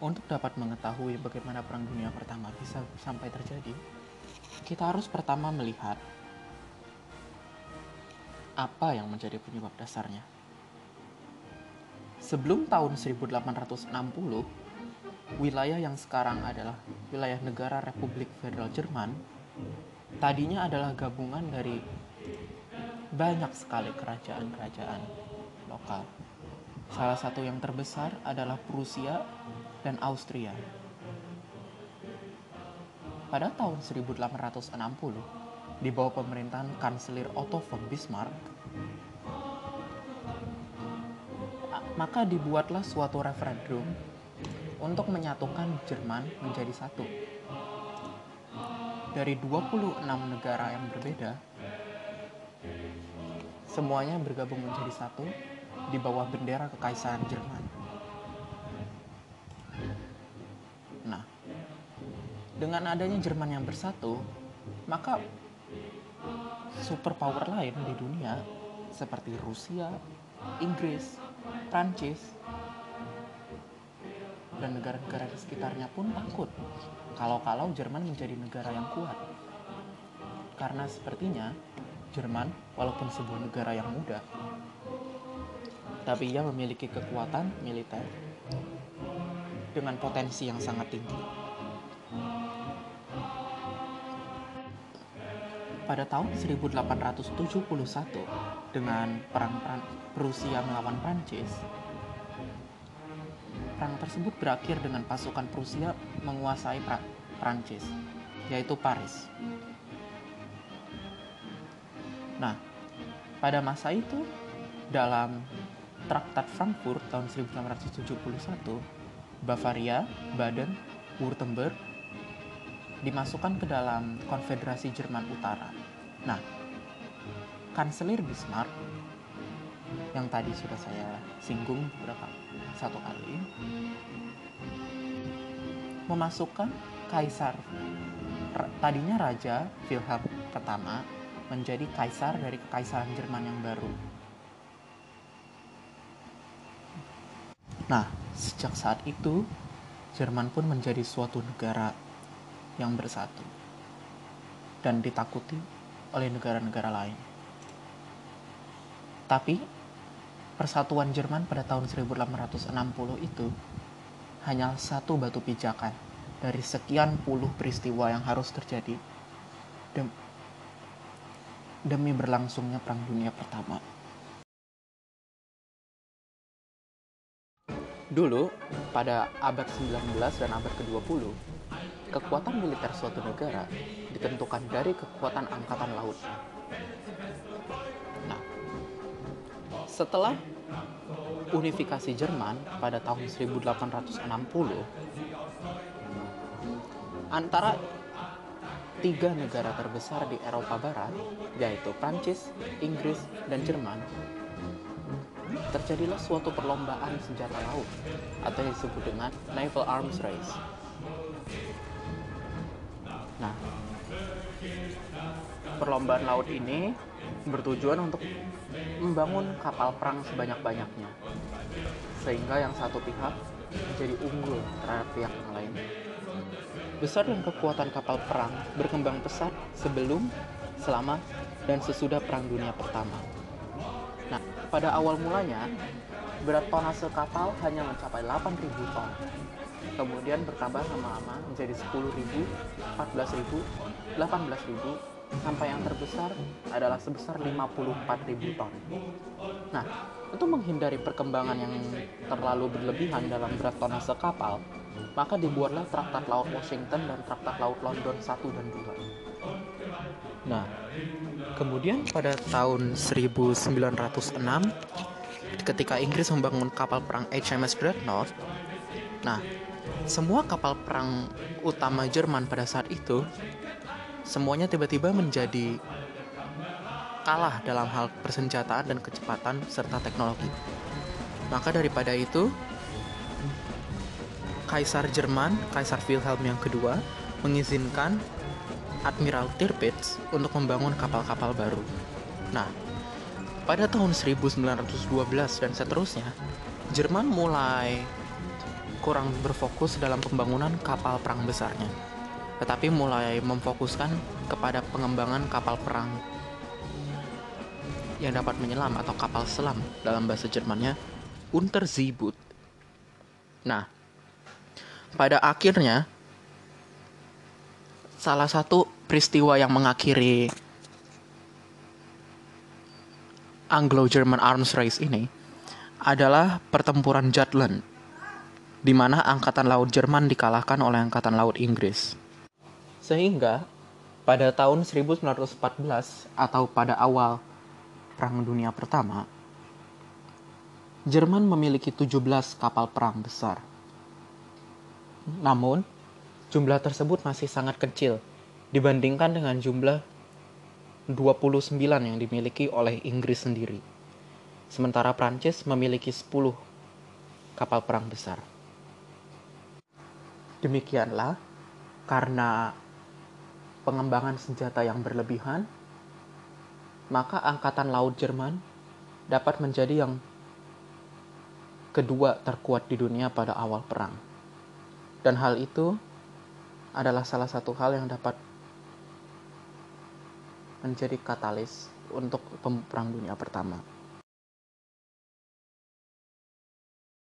Untuk dapat mengetahui bagaimana Perang Dunia Pertama bisa sampai terjadi, kita harus pertama melihat apa yang menjadi penyebab dasarnya. Sebelum tahun 1860, wilayah yang sekarang adalah wilayah negara Republik Federal Jerman, tadinya adalah gabungan dari banyak sekali kerajaan-kerajaan lokal. Salah satu yang terbesar adalah Prusia dan Austria. Pada tahun 1860, di bawah pemerintahan Kanselir Otto von Bismarck, maka dibuatlah suatu referendum untuk menyatukan Jerman menjadi satu. Dari 26 negara yang berbeda, semuanya bergabung menjadi satu di bawah bendera Kekaisaran Jerman. Dengan adanya Jerman yang bersatu, maka superpower lain di dunia seperti Rusia, Inggris, Prancis, dan negara-negara di sekitarnya pun takut kalau-kalau Jerman menjadi negara yang kuat. Karena sepertinya Jerman, walaupun sebuah negara yang muda, tapi ia memiliki kekuatan militer dengan potensi yang sangat tinggi. Pada tahun 1871 dengan perang Prusia melawan Prancis, perang tersebut berakhir dengan pasukan Prusia menguasai pra Prancis, yaitu Paris. Nah, pada masa itu dalam Traktat Frankfurt tahun 1871, Bavaria, Baden, Württemberg dimasukkan ke dalam Konfederasi Jerman Utara. Nah, Kanselir Bismarck yang tadi sudah saya singgung beberapa satu kali memasukkan kaisar tadinya raja Wilhelm pertama menjadi kaisar dari kekaisaran Jerman yang baru. Nah, sejak saat itu Jerman pun menjadi suatu negara yang bersatu dan ditakuti oleh negara-negara lain. Tapi persatuan Jerman pada tahun 1860 itu hanya satu batu pijakan dari sekian puluh peristiwa yang harus terjadi demi berlangsungnya Perang Dunia Pertama. Dulu, pada abad 19 dan abad ke-20, kekuatan militer suatu negara ditentukan dari kekuatan angkatan laut. Nah, setelah unifikasi Jerman pada tahun 1860, antara tiga negara terbesar di Eropa Barat, yaitu Prancis, Inggris, dan Jerman, terjadilah suatu perlombaan senjata laut atau yang disebut dengan Naval Arms Race. Nah, perlombaan laut ini bertujuan untuk membangun kapal perang sebanyak-banyaknya sehingga yang satu pihak menjadi unggul terhadap pihak yang lain. Besar dan kekuatan kapal perang berkembang pesat sebelum, selama, dan sesudah Perang Dunia Pertama. Nah, pada awal mulanya, berat tonase kapal hanya mencapai 8.000 ton. Kemudian bertambah lama-lama menjadi 10.000, 14.000, 18.000, sampai yang terbesar adalah sebesar 54.000 ton. Nah, untuk menghindari perkembangan yang terlalu berlebihan dalam berat tonase kapal, maka dibuatlah Traktat Laut Washington dan Traktat Laut London 1 dan 2. Nah, kemudian pada tahun 1906 ketika Inggris membangun kapal perang HMS Dreadnought, nah, semua kapal perang utama Jerman pada saat itu semuanya tiba-tiba menjadi kalah dalam hal persenjataan dan kecepatan serta teknologi. Maka daripada itu, Kaisar Jerman, Kaisar Wilhelm yang kedua, mengizinkan Admiral Tirpitz untuk membangun kapal-kapal baru. Nah, pada tahun 1912 dan seterusnya, Jerman mulai kurang berfokus dalam pembangunan kapal perang besarnya, tetapi mulai memfokuskan kepada pengembangan kapal perang yang dapat menyelam atau kapal selam dalam bahasa Jermannya Unterseeboot. Nah, pada akhirnya salah satu peristiwa yang mengakhiri Anglo-German Arms Race ini adalah pertempuran Jutland di mana Angkatan Laut Jerman dikalahkan oleh Angkatan Laut Inggris. Sehingga pada tahun 1914 atau pada awal Perang Dunia Pertama, Jerman memiliki 17 kapal perang besar. Namun, jumlah tersebut masih sangat kecil dibandingkan dengan jumlah 29 yang dimiliki oleh Inggris sendiri. Sementara Prancis memiliki 10 kapal perang besar. Demikianlah, karena pengembangan senjata yang berlebihan, maka Angkatan Laut Jerman dapat menjadi yang kedua terkuat di dunia pada awal perang. Dan hal itu adalah salah satu hal yang dapat menjadi katalis untuk perang dunia pertama.